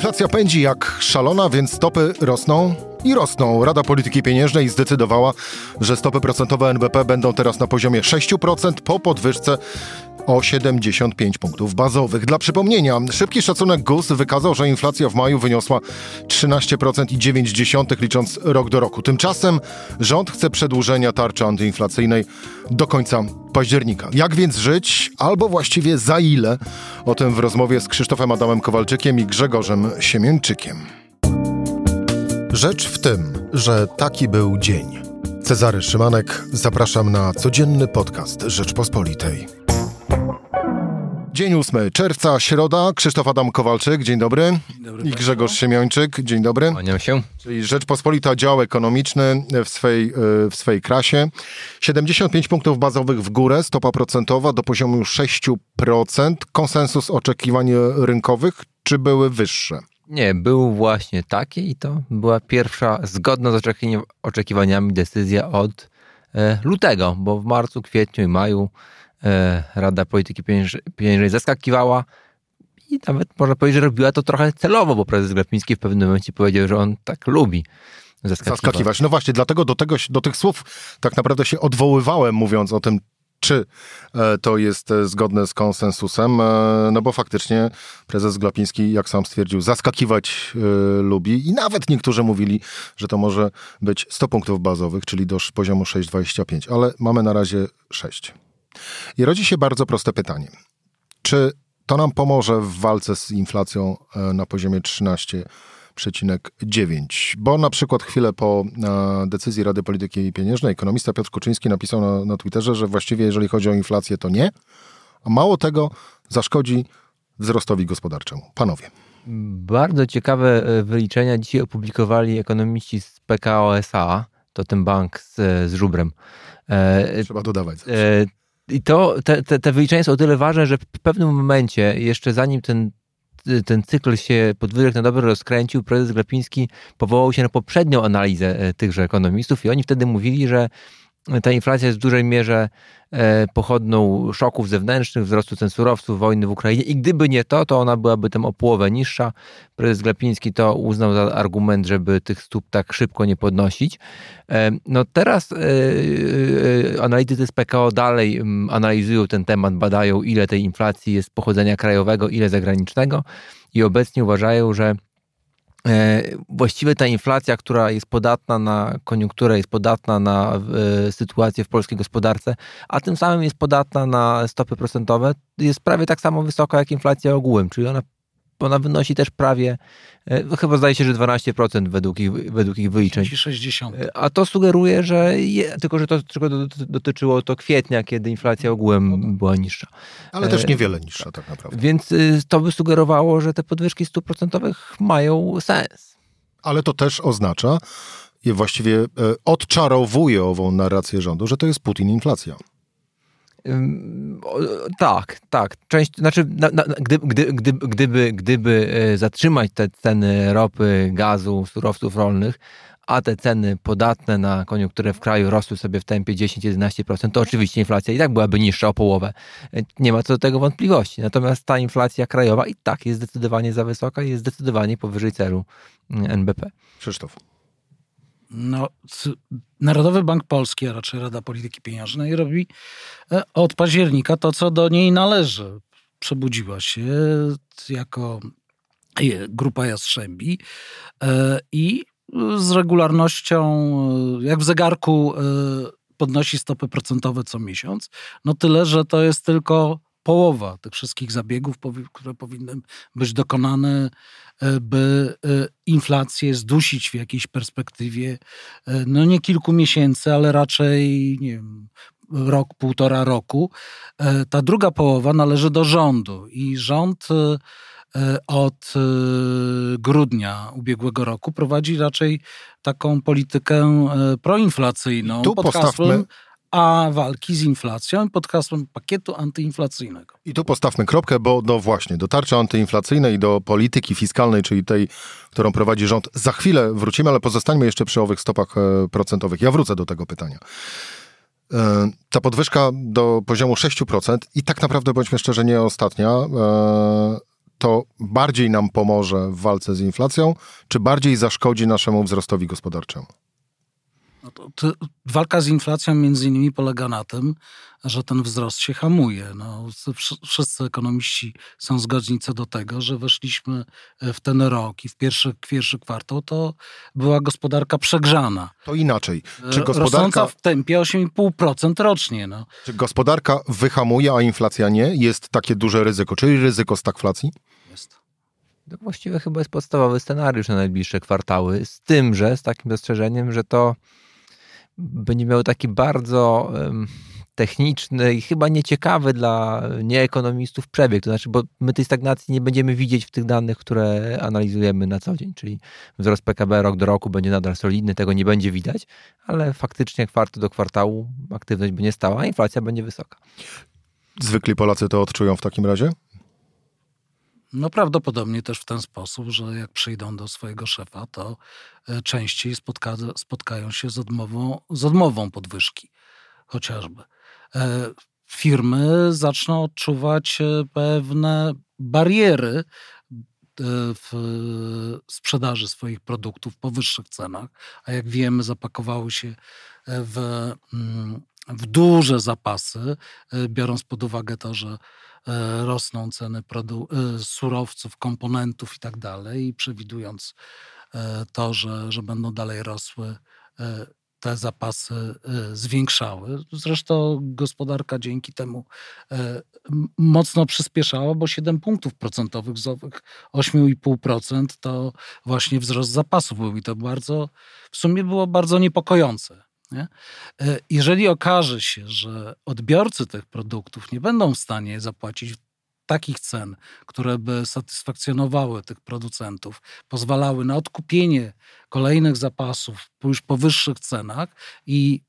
Inflacja pędzi jak szalona, więc stopy rosną i rosną. Rada Polityki Pieniężnej zdecydowała, że stopy procentowe NBP będą teraz na poziomie 6% po podwyżce o 75 punktów bazowych. Dla przypomnienia, szybki szacunek GUS wykazał, że inflacja w maju wyniosła 13% i 9 licząc rok do roku. Tymczasem rząd chce przedłużenia tarczy antyinflacyjnej do końca października. Jak więc żyć, albo właściwie za ile? O tym w rozmowie z Krzysztofem Adamem Kowalczykiem i Grzegorzem Siemięczykiem. Rzecz w tym, że taki był dzień. Cezary Szymanek, zapraszam na codzienny podcast Rzeczpospolitej. Dzień 8 czerwca, środa. Krzysztof Adam Kowalczyk, dzień dobry. Dzień dobry I Grzegorz Siemiończyk, dzień dobry. Kłaniam się. Czyli Rzeczpospolita dział ekonomiczny w swej, w swej krasie. 75 punktów bazowych w górę, stopa procentowa do poziomu 6%. Konsensus oczekiwań rynkowych, czy były wyższe? Nie, był właśnie taki i to była pierwsza zgodna z oczekiwaniami decyzja od e, lutego, bo w marcu, kwietniu i maju e, Rada Polityki Pieniężnej zaskakiwała i nawet można powiedzieć, że robiła to trochę celowo, bo prezes Glapiński w pewnym momencie powiedział, że on tak lubi zaskakiwać. zaskakiwać. No właśnie, dlatego do, tego, do tych słów tak naprawdę się odwoływałem, mówiąc o tym, czy e, to jest e, zgodne z konsensusem, e, no bo faktycznie prezes Glapiński, jak sam stwierdził, zaskakiwać lubi i nawet niektórzy mówili, że to może być 100 punktów bazowych, czyli do poziomu 6,25, ale mamy na razie 6. I rodzi się bardzo proste pytanie. Czy to nam pomoże w walce z inflacją na poziomie 13 9. Bo na przykład chwilę po decyzji Rady Polityki Pieniężnej ekonomista Piotr Kuczyński napisał na, na Twitterze, że właściwie jeżeli chodzi o inflację to nie, a mało tego zaszkodzi wzrostowi gospodarczemu. Panowie. Bardzo ciekawe e, wyliczenia dzisiaj opublikowali ekonomiści z PKO SA, to ten bank z, z żubrem. E, Trzeba dodawać. E, I to, te, te, te wyliczenia są o tyle ważne, że w pewnym momencie, jeszcze zanim ten ten cykl się podwórek na dobre rozkręcił, prezes Glapiński powołał się na poprzednią analizę e, tychże ekonomistów i oni wtedy mówili, że ta inflacja jest w dużej mierze e, pochodną szoków zewnętrznych, wzrostu cen surowców, wojny w Ukrainie i gdyby nie to, to ona byłaby tam o połowę niższa. Prezes Glapiński to uznał za argument, żeby tych stóp tak szybko nie podnosić. E, no teraz analitycy z PKO dalej analizują ten temat, badają ile tej inflacji jest pochodzenia krajowego, ile zagranicznego i obecnie uważają, że E, właściwie ta inflacja, która jest podatna na koniunkturę, jest podatna na e, sytuację w polskiej gospodarce, a tym samym jest podatna na stopy procentowe, jest prawie tak samo wysoka jak inflacja ogółem, czyli ona ona wynosi też prawie, e, chyba zdaje się, że 12% według ich, według ich wyliczeń. 60. E, a to sugeruje, że je, tylko, że to tylko dotyczyło to kwietnia, kiedy inflacja ogółem no była niższa. Ale też e, niewiele niższa tak naprawdę. Więc to by sugerowało, że te podwyżki stóp procentowych mają sens. Ale to też oznacza, i właściwie odczarowuje ową narrację rządu, że to jest Putin inflacja. Tak, tak. Część, znaczy, na, na, gdy, gdy, gdy, gdyby, gdyby e, zatrzymać te ceny ropy, gazu, surowców rolnych, a te ceny podatne na koniunkturę w kraju rosły sobie w tempie 10-11%, to oczywiście inflacja i tak byłaby niższa o połowę. E, nie ma co do tego wątpliwości. Natomiast ta inflacja krajowa i tak jest zdecydowanie za wysoka i jest zdecydowanie powyżej celu mm, NBP. Krzysztof. No, Narodowy Bank Polski, a raczej Rada Polityki Pieniężnej, robi e, od października to, co do niej należy. Przebudziła się jako grupa Jastrzębi e, i z regularnością, e, jak w zegarku, podnosi stopy procentowe co miesiąc. No tyle, że to jest tylko połowa tych wszystkich zabiegów, które powinny być dokonane E, by e, inflację zdusić w jakiejś perspektywie, e, no nie kilku miesięcy, ale raczej nie wiem, rok, półtora roku. Ta druga połowa należy do rządu i rząd od grudnia ubiegłego roku prowadzi raczej taką politykę proinflacyjną tu pod hasłem a walki z inflacją pod hasłem pakietu antyinflacyjnego. I tu postawmy kropkę, bo no właśnie, do tarczy antyinflacyjnej, do polityki fiskalnej, czyli tej, którą prowadzi rząd, za chwilę wrócimy, ale pozostańmy jeszcze przy owych stopach e, procentowych. Ja wrócę do tego pytania. E, ta podwyżka do poziomu 6% i tak naprawdę, bądźmy szczerzy, nie ostatnia, e, to bardziej nam pomoże w walce z inflacją, czy bardziej zaszkodzi naszemu wzrostowi gospodarczemu? No to, to walka z inflacją między innymi polega na tym, że ten wzrost się hamuje. No, wszyscy ekonomiści są zgodni co do tego, że weszliśmy w ten rok i w pierwszy, pierwszy kwartał to była gospodarka przegrzana. To inaczej. Czy gospodarka... w tempie 8,5% rocznie. No. Czy gospodarka wyhamuje, a inflacja nie? Jest takie duże ryzyko, czyli ryzyko stagflacji? Jest. To właściwie chyba jest podstawowy scenariusz na najbliższe kwartały, z tym, że z takim zastrzeżeniem, że to będzie miał taki bardzo techniczny i chyba nieciekawy dla nieekonomistów przebieg. To znaczy, bo my tej stagnacji nie będziemy widzieć w tych danych, które analizujemy na co dzień, czyli wzrost PKB rok do roku będzie nadal solidny, tego nie będzie widać, ale faktycznie kwartał do kwartału aktywność będzie stała, a inflacja będzie wysoka. Zwykli Polacy to odczują w takim razie? No prawdopodobnie też w ten sposób, że jak przyjdą do swojego szefa, to e, częściej spotka, spotkają się z odmową, z odmową podwyżki chociażby. E, firmy zaczną odczuwać e, pewne bariery w sprzedaży swoich produktów po wyższych cenach, a jak wiemy, zapakowały się w, mm, w duże zapasy, biorąc pod uwagę to, że rosną ceny e, surowców, komponentów i tak przewidując e, to, że, że będą dalej rosły, te zapasy zwiększały. Zresztą gospodarka dzięki temu mocno przyspieszała, bo 7 punktów procentowych z owych 8,5% to właśnie wzrost zapasów był i to bardzo, w sumie było bardzo niepokojące. Nie? E, jeżeli okaże się, że odbiorcy tych produktów nie będą w stanie zapłacić takich cen, które by satysfakcjonowały tych producentów, pozwalały na odkupienie kolejnych zapasów już po wyższych cenach i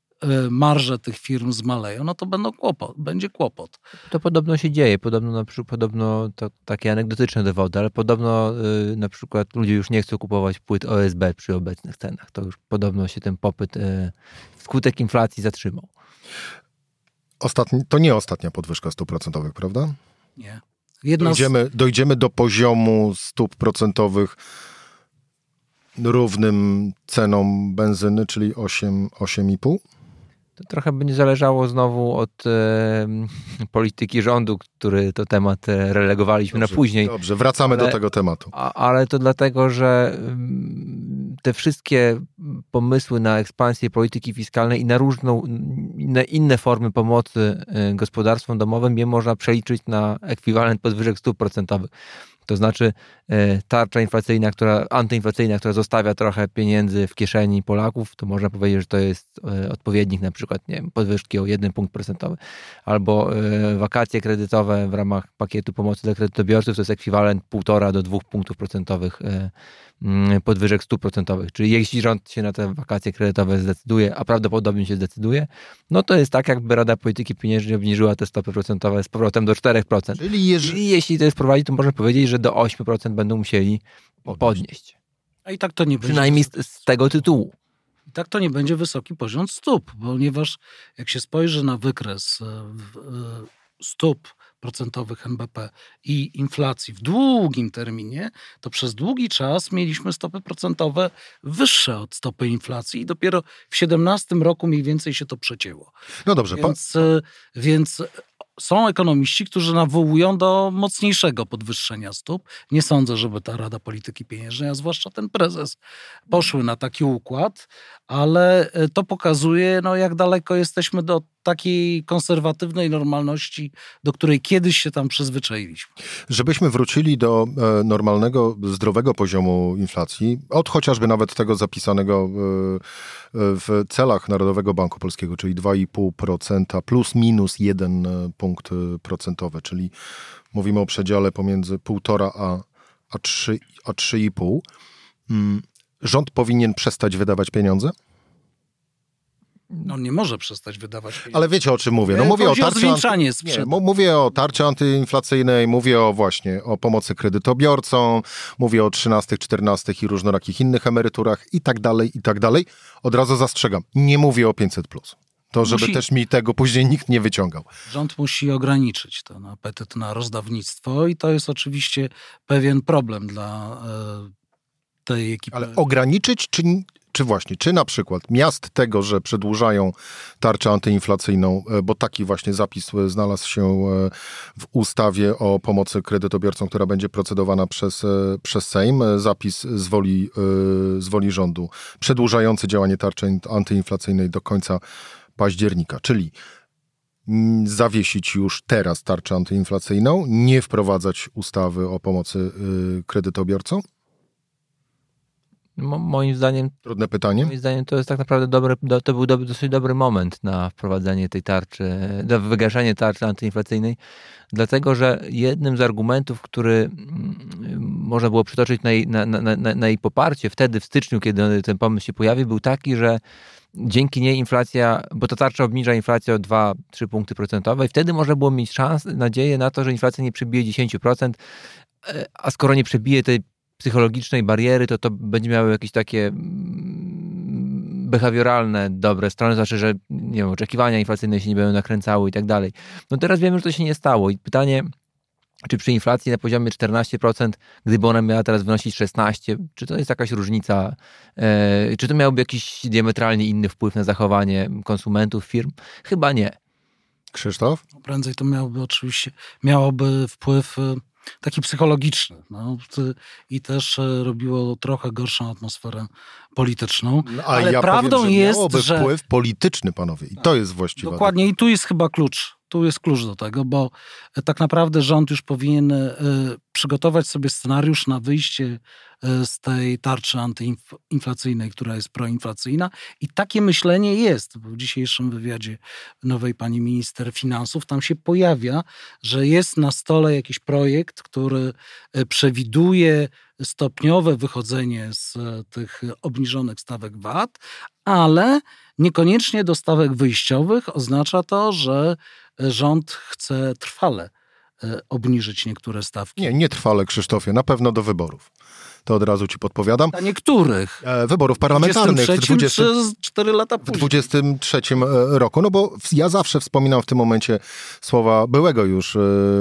marże tych firm zmaleją, no to będą kłopot, będzie kłopot. To podobno się dzieje. Podobno, na przykład, podobno to takie anegdotyczne dowody, ale podobno yy, na przykład ludzie już nie chcą kupować płyt OSB przy obecnych cenach. To już podobno się ten popyt yy, wskutek inflacji zatrzymał. Ostatni, to nie ostatnia podwyżka stóp procentowych, prawda? Nie. dojdziemy, z... dojdziemy do poziomu stóp procentowych równym cenom benzyny, czyli 8,5? Trochę będzie zależało znowu od e, polityki rządu, który to temat e, relegowaliśmy dobrze, na później. Dobrze, wracamy ale, do tego tematu. A, ale to dlatego, że te wszystkie pomysły na ekspansję polityki fiskalnej i na różną, na inne formy pomocy e, gospodarstwom domowym je można przeliczyć na ekwiwalent podwyżek stóp procentowych. To znaczy e, tarcza inflacyjna, która, antyinflacyjna, która zostawia trochę pieniędzy w kieszeni Polaków, to można powiedzieć, że to jest e, odpowiednik na przykład nie wiem, podwyżki o jeden punkt procentowy. Albo e, wakacje kredytowe w ramach pakietu pomocy dla kredytobiorców to jest ekwiwalent półtora do dwóch punktów procentowych Mm, podwyżek stóp procentowych. Czyli jeśli rząd się na te wakacje kredytowe zdecyduje, a prawdopodobnie się zdecyduje, no to jest tak, jakby Rada Polityki Pieniężnej obniżyła te stopy procentowe z powrotem do 4%. Czyli jeżeli... jeśli to jest prowadzić, to można powiedzieć, że do 8% będą musieli podnieść. A i tak to nie będzie. Przynajmniej z, z tego tytułu. I tak to nie będzie wysoki poziom stóp, ponieważ jak się spojrzy na wykres e, e, stóp procentowych NBP i inflacji w długim terminie, to przez długi czas mieliśmy stopy procentowe wyższe od stopy inflacji i dopiero w 2017 roku mniej więcej się to przecięło. No dobrze. Więc, e, więc są ekonomiści, którzy nawołują do mocniejszego podwyższenia stóp. Nie sądzę, żeby ta Rada Polityki Pieniężnej, a zwłaszcza ten prezes, poszły na taki układ, ale e, to pokazuje, no, jak daleko jesteśmy do takiej konserwatywnej normalności, do której kiedyś się tam przyzwyczailiśmy. Żebyśmy wrócili do e, normalnego, zdrowego poziomu inflacji, od chociażby nawet tego zapisanego w, w celach Narodowego Banku Polskiego, czyli 2,5% plus minus 1 punkt procentowy, czyli mówimy o przedziale pomiędzy 1,5 a, a 3,5. A 3 mm, Rząd powinien przestać wydawać pieniądze? No nie może przestać wydawać pieniędzy. Ale wiecie o czym mówię? No, mówię o tarczy, anty... nie, mówię o tarczy antyinflacyjnej, mówię o właśnie o pomocy kredytobiorcom, mówię o 13, 14 i różnorakich innych emeryturach i tak dalej, i tak dalej. Od razu zastrzegam, nie mówię o 500+. To, żeby Musi- też mi tego później nikt nie wyciągał. Rząd musi ograniczyć ten apetyt na rozdawnictwo i to jest oczywiście pewien problem dla e, tej ekipy. Ale ograniczyć, czy, czy właśnie, czy na przykład miast tego, że przedłużają tarczę antyinflacyjną, e, bo taki właśnie zapis e, znalazł się w ustawie o pomocy kredytobiorcom, która będzie procedowana przez, przez Sejm, zapis z woli, z woli rządu, przedłużający działanie tarczy antyinflacyjnej do końca października, czyli mm, zawiesić już teraz tarczę antyinflacyjną, nie wprowadzać ustawy o pomocy y, kredytobiorcom? Mo, moim zdaniem Trudne pytanie. Moim zdaniem to jest tak naprawdę dobry, do, to był dobry, dosyć dobry moment na wprowadzenie tej tarczy, na wygaszenie tarczy antyinflacyjnej, dlatego że jednym z argumentów, który mm, można było przytoczyć na jej, na, na, na jej poparcie wtedy w styczniu, kiedy ten pomysł się pojawił, był taki, że dzięki niej inflacja, bo ta tarcza obniża inflację o 2-3 punkty procentowe i wtedy można było mieć szans, nadzieję na to, że inflacja nie przebije 10%, e, a skoro nie przebije tej psychologicznej bariery, to to będzie miało jakieś takie mm, behawioralne dobre strony, znaczy, że nie wiem, oczekiwania inflacyjne się nie będą nakręcały i tak dalej. No teraz wiemy, że to się nie stało i pytanie, czy przy inflacji na poziomie 14%, gdyby ona miała teraz wynosić 16%, czy to jest jakaś różnica, e, czy to miałoby jakiś diametralnie inny wpływ na zachowanie konsumentów, firm? Chyba nie. Krzysztof? Prędzej to miałoby oczywiście, miałoby wpływ e, taki psychologiczny no, i też e, robiło trochę gorszą atmosferę polityczną. No, Ale prawdą powiem, że jest, miałoby że- wpływ polityczny, panowie. I to jest właściwe. Dokładnie i tu jest chyba klucz. Tu jest klucz do tego, bo e, tak naprawdę rząd już powinien e, przygotować sobie scenariusz na wyjście e, z tej tarczy antyinflacyjnej, która jest proinflacyjna. I takie myślenie jest. W dzisiejszym wywiadzie nowej pani minister finansów tam się pojawia, że jest na stole jakiś projekt, który przewiduje stopniowe wychodzenie z tych obniżonych stawek VAT, ale niekoniecznie do stawek wyjściowych oznacza to, że rząd chce trwale e, obniżyć niektóre stawki. Nie, nie trwale, Krzysztofie, na pewno do wyborów. To od razu ci podpowiadam. Dla niektórych. E, wyborów parlamentarnych w 23 20, czy 4 lata w później. 23 e, roku. No bo w- ja zawsze wspominam w tym momencie słowa byłego już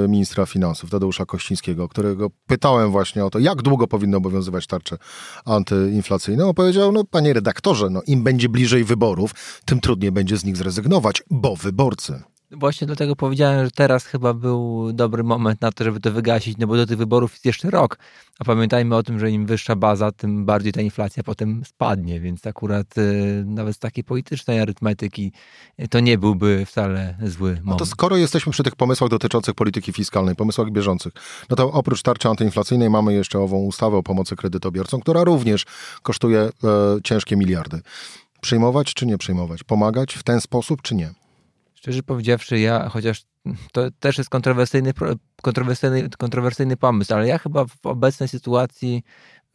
ministra finansów, Tadeusza Kościńskiego, którego pytałem właśnie o to, jak długo powinny obowiązywać tarcze antyinflacyjne. On powiedział, no panie redaktorze, no im będzie bliżej wyborów, tym trudniej będzie z nich zrezygnować, bo wyborcy. Właśnie dlatego powiedziałem, że teraz chyba był dobry moment na to, żeby to wygasić, no bo do tych wyborów jest jeszcze rok. A pamiętajmy o tym, że im wyższa baza, tym bardziej ta inflacja potem spadnie, więc akurat y, nawet z takiej politycznej arytmetyki y, to nie byłby wcale zły moment. No to skoro jesteśmy przy tych pomysłach dotyczących polityki fiskalnej, pomysłach bieżących, no to oprócz tarczy antyinflacyjnej mamy jeszcze ową ustawę o pomocy kredytobiorcom, która również kosztuje e, ciężkie miliardy. Przyjmować czy nie przyjmować? Pomagać w ten sposób czy nie? Szczerze powiedziawszy, ja, chociaż to też jest kontrowersyjny, kontrowersyjny, kontrowersyjny pomysł, ale ja chyba w obecnej sytuacji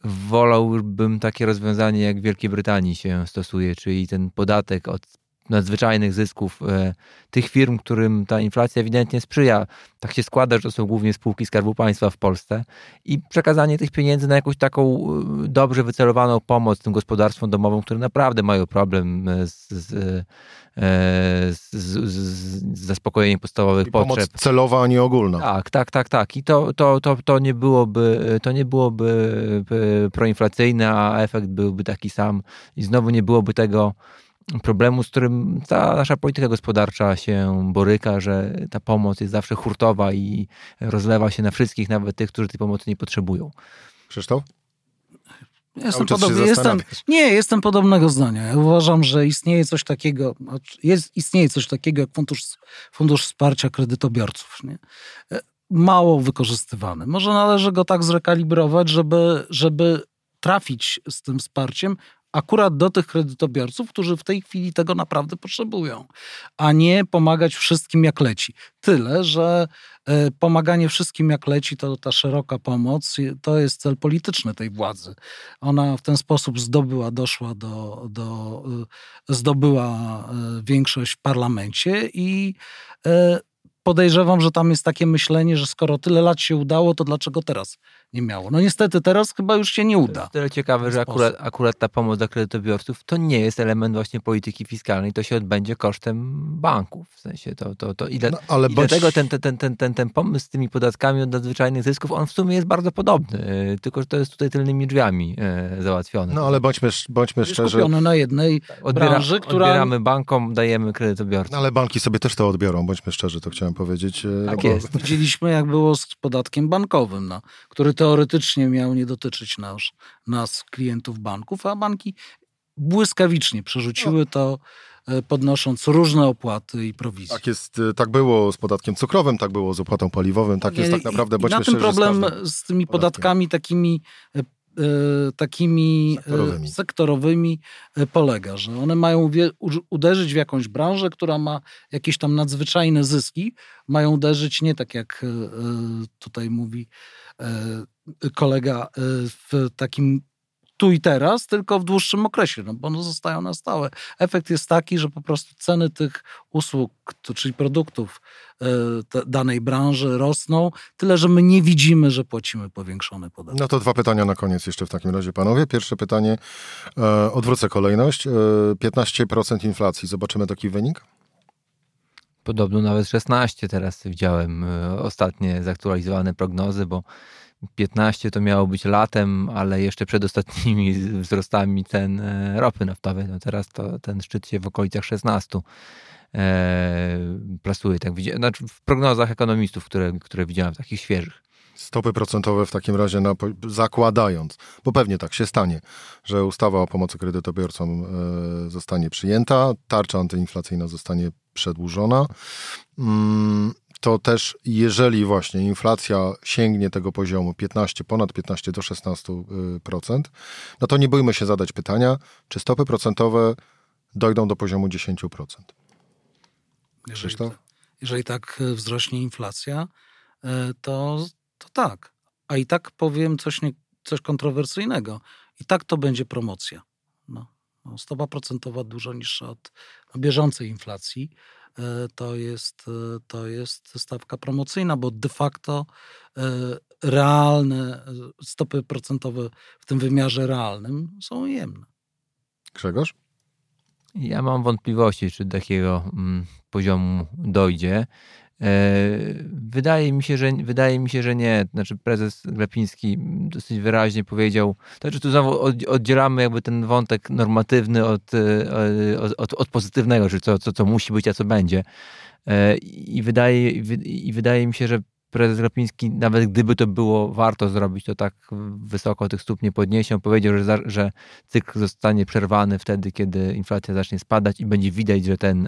wolałbym takie rozwiązanie, jak w Wielkiej Brytanii się stosuje, czyli ten podatek od nadzwyczajnych zysków e, tych firm, którym ta inflacja ewidentnie sprzyja. Tak się składa, że to są głównie spółki Skarbu Państwa w Polsce i przekazanie tych pieniędzy na jakąś taką e, dobrze wycelowaną pomoc tym gospodarstwom domowym, które naprawdę mają problem e, z, z, z, z, zaspokojeniem podstawowych I potrzeb. pomoc celowa, a nie ogólna. Tak, tak, tak, tak. I to, to, to, to nie byłoby, to nie byłoby proinflacyjne, a efekt byłby taki sam. I znowu nie byłoby tego problemu, z którym ta nasza polityka gospodarcza się boryka, że ta pomoc jest zawsze hurtowa i rozlewa się na wszystkich, nawet tych, którzy tej pomocy nie potrzebują. Krzysztof? Jestem podobny, jestem, nie, jestem podobnego zdania. Ja uważam, że istnieje coś takiego, jest, istnieje coś takiego jak fundusz, fundusz wsparcia kredytobiorców. Nie? E, Mało wykorzystywany. Może należy go tak zrekalibrować, żeby, żeby trafić z tym wsparciem akurat do tych kredytobiorców, którzy w tej chwili tego naprawdę potrzebują, a nie pomagać wszystkim jak leci. Tyle, że e, pomaganie wszystkim jak leci, to ta szeroka pomoc, to jest cel polityczny tej władzy. Ona w ten sposób zdobyła, doszła do, do e, zdobyła e, większość w parlamencie i podejrzewam, że tam jest takie myślenie, że skoro tyle lat się udało, to dlaczego teraz nie miało. No niestety teraz chyba już się nie uda. To tyle ciekawe, że akurat, akurat ta pomoc dla kredytobiorców to nie jest element właśnie polityki fiskalnej, to się odbędzie kosztem banków. W sensie to, to, to i, dla, no, ale i bądź... dlatego ten, ten, ten, ten, ten pomysł z tymi podatkami od nadzwyczajnych zysków, on w sumie jest bardzo podobny, e, tylko że to jest tutaj tylnymi drzwiami e, załatwione. No ale bądźmy, bądźmy szczerzy. Skupione na jednej Odbiera, branży, która... Odbieramy bankom, dajemy kredytobiorcom. No, ale banki sobie też to odbiorą, bądźmy szczerzy, to chciałem powiedzieć. E, tak bo... jest. Widzieliśmy jak było z podatkiem bankowym, no, który teoretycznie miał nie dotyczyć nas, nas klientów banków, a banki błyskawicznie przerzuciły to, e, podnosząc różne opłaty i prowizje. Tak jest, e, tak było z podatkiem cukrowym, tak było z opłatą paliwowym, tak jest tak naprawdę. I na tym problem z, z tymi podatkami takimi e, takimi sektorowymi. sektorowymi. polega, że one mają uderzyć w jakąś branżę, która ma jakieś tam nadzwyczajne zyski, mają uderzyć nie tak jak tutaj mówi kolega w takim tu i teraz, tylko w dłuższym okresie, no bo one zostają na stałe. Efekt jest taki, że po prostu ceny tych usług, czyli produktów e, danej branży rosną, tyle że my nie widzimy, że płacimy powiększony podatek. No to dwa pytania na koniec jeszcze w takim razie, panowie. Pierwsze pytanie, e, odwrócę kolejność. E, 15% inflacji, zobaczymy taki wynik? Podobno nawet 16 teraz widziałem e, ostatnie zaktualizowane prognozy, bo 15 to miało być latem, ale jeszcze przed ostatnimi wzrostami cen e, ropy naftowej. No teraz to ten szczyt się w okolicach 16 e, plasuje. Tak, znaczy w prognozach ekonomistów, które, które widziałem, takich świeżych. Stopy procentowe w takim razie na, zakładając, bo pewnie tak się stanie, że ustawa o pomocy kredytobiorcom e, zostanie przyjęta, tarcza antyinflacyjna zostanie przedłużona. Mm, to też jeżeli właśnie inflacja sięgnie tego poziomu 15, ponad 15 do 16%, no to nie bójmy się zadać pytania, czy stopy procentowe dojdą do poziomu 10%. Jeżeli, jeżeli tak e, wzrośnie inflacja, e, to, to tak. A i tak powiem coś, nie, coś kontrowersyjnego. I tak to będzie promocja. No, no stopa procentowa dużo niższa od bieżącej inflacji E, to jest, e, to jest stawka promocyjna, bo de facto e, realne stopy procentowe w tym wymiarze realnym są ujemne. Grzegorz? Ja mam wątpliwości, czy do takiego mm, poziomu dojdzie. E, wydaje mi, się, że, wydaje mi się, że nie. Znaczy prezes Glapiński dosyć wyraźnie powiedział, znaczy tu znowu oddzielamy jakby ten wątek normatywny od, e, od, od, od pozytywnego, czyli co, co, co musi być, a co będzie. E, I wydaje, I wydaje mi się, że prezes Glapiński, nawet gdyby to było warto zrobić, to tak wysoko tych stóp nie podniesie. On powiedział, że, że cykl zostanie przerwany wtedy, kiedy inflacja zacznie spadać i będzie widać, że ten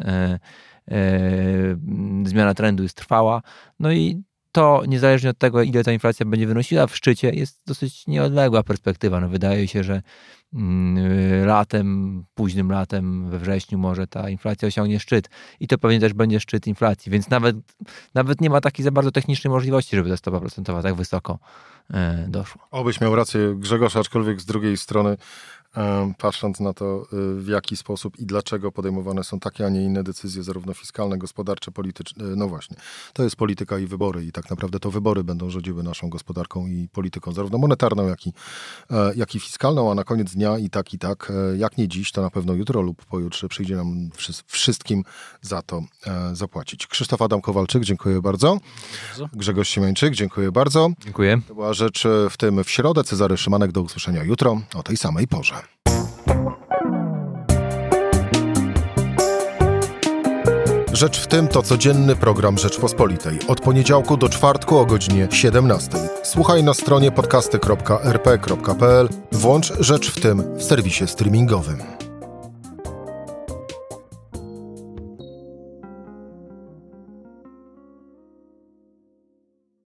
zmiana trendu jest trwała. No i to niezależnie od tego, ile ta inflacja będzie wynosiła w szczycie, jest dosyć nieodległa perspektywa. No wydaje się, że mm, latem, późnym latem, we wrześniu może ta inflacja osiągnie szczyt i to pewnie też będzie szczyt inflacji, więc nawet, nawet nie ma takiej za bardzo technicznej możliwości, żeby ta stopa procentowa tak wysoko e, doszła. Obyś miał rację Grzegorz, aczkolwiek z drugiej strony patrząc na to, y, w jaki sposób i dlaczego podejmowane są takie, a nie inne decyzje, zarówno fiskalne, gospodarcze, polityczne. No właśnie, to jest polityka i wybory, i tak naprawdę to wybory będą rządziły naszą gospodarką i polityką, zarówno monetarną, jak i, e, jak i fiskalną, a na koniec dnia i tak, i tak, e, jak nie dziś, to na pewno jutro lub pojutrze przyjdzie nam wszystkim za to e, zapłacić. Krzysztof Adam Kowalczyk, dziękuję bardzo. bardzo. Grzegorz Siemiańczyk, dziękuję bardzo. Dziękuję. To była rzecz w tym w środę. Cezary Szymanek, do usłyszenia jutro o tej samej porze. Rzecz w tym to codzienny program Rzeczpospolitej. Od poniedziałku do czwartku o godzinie 17. Słuchaj na stronie podcasty.rp.pl. Włącz Rzecz w tym w serwisie streamingowym.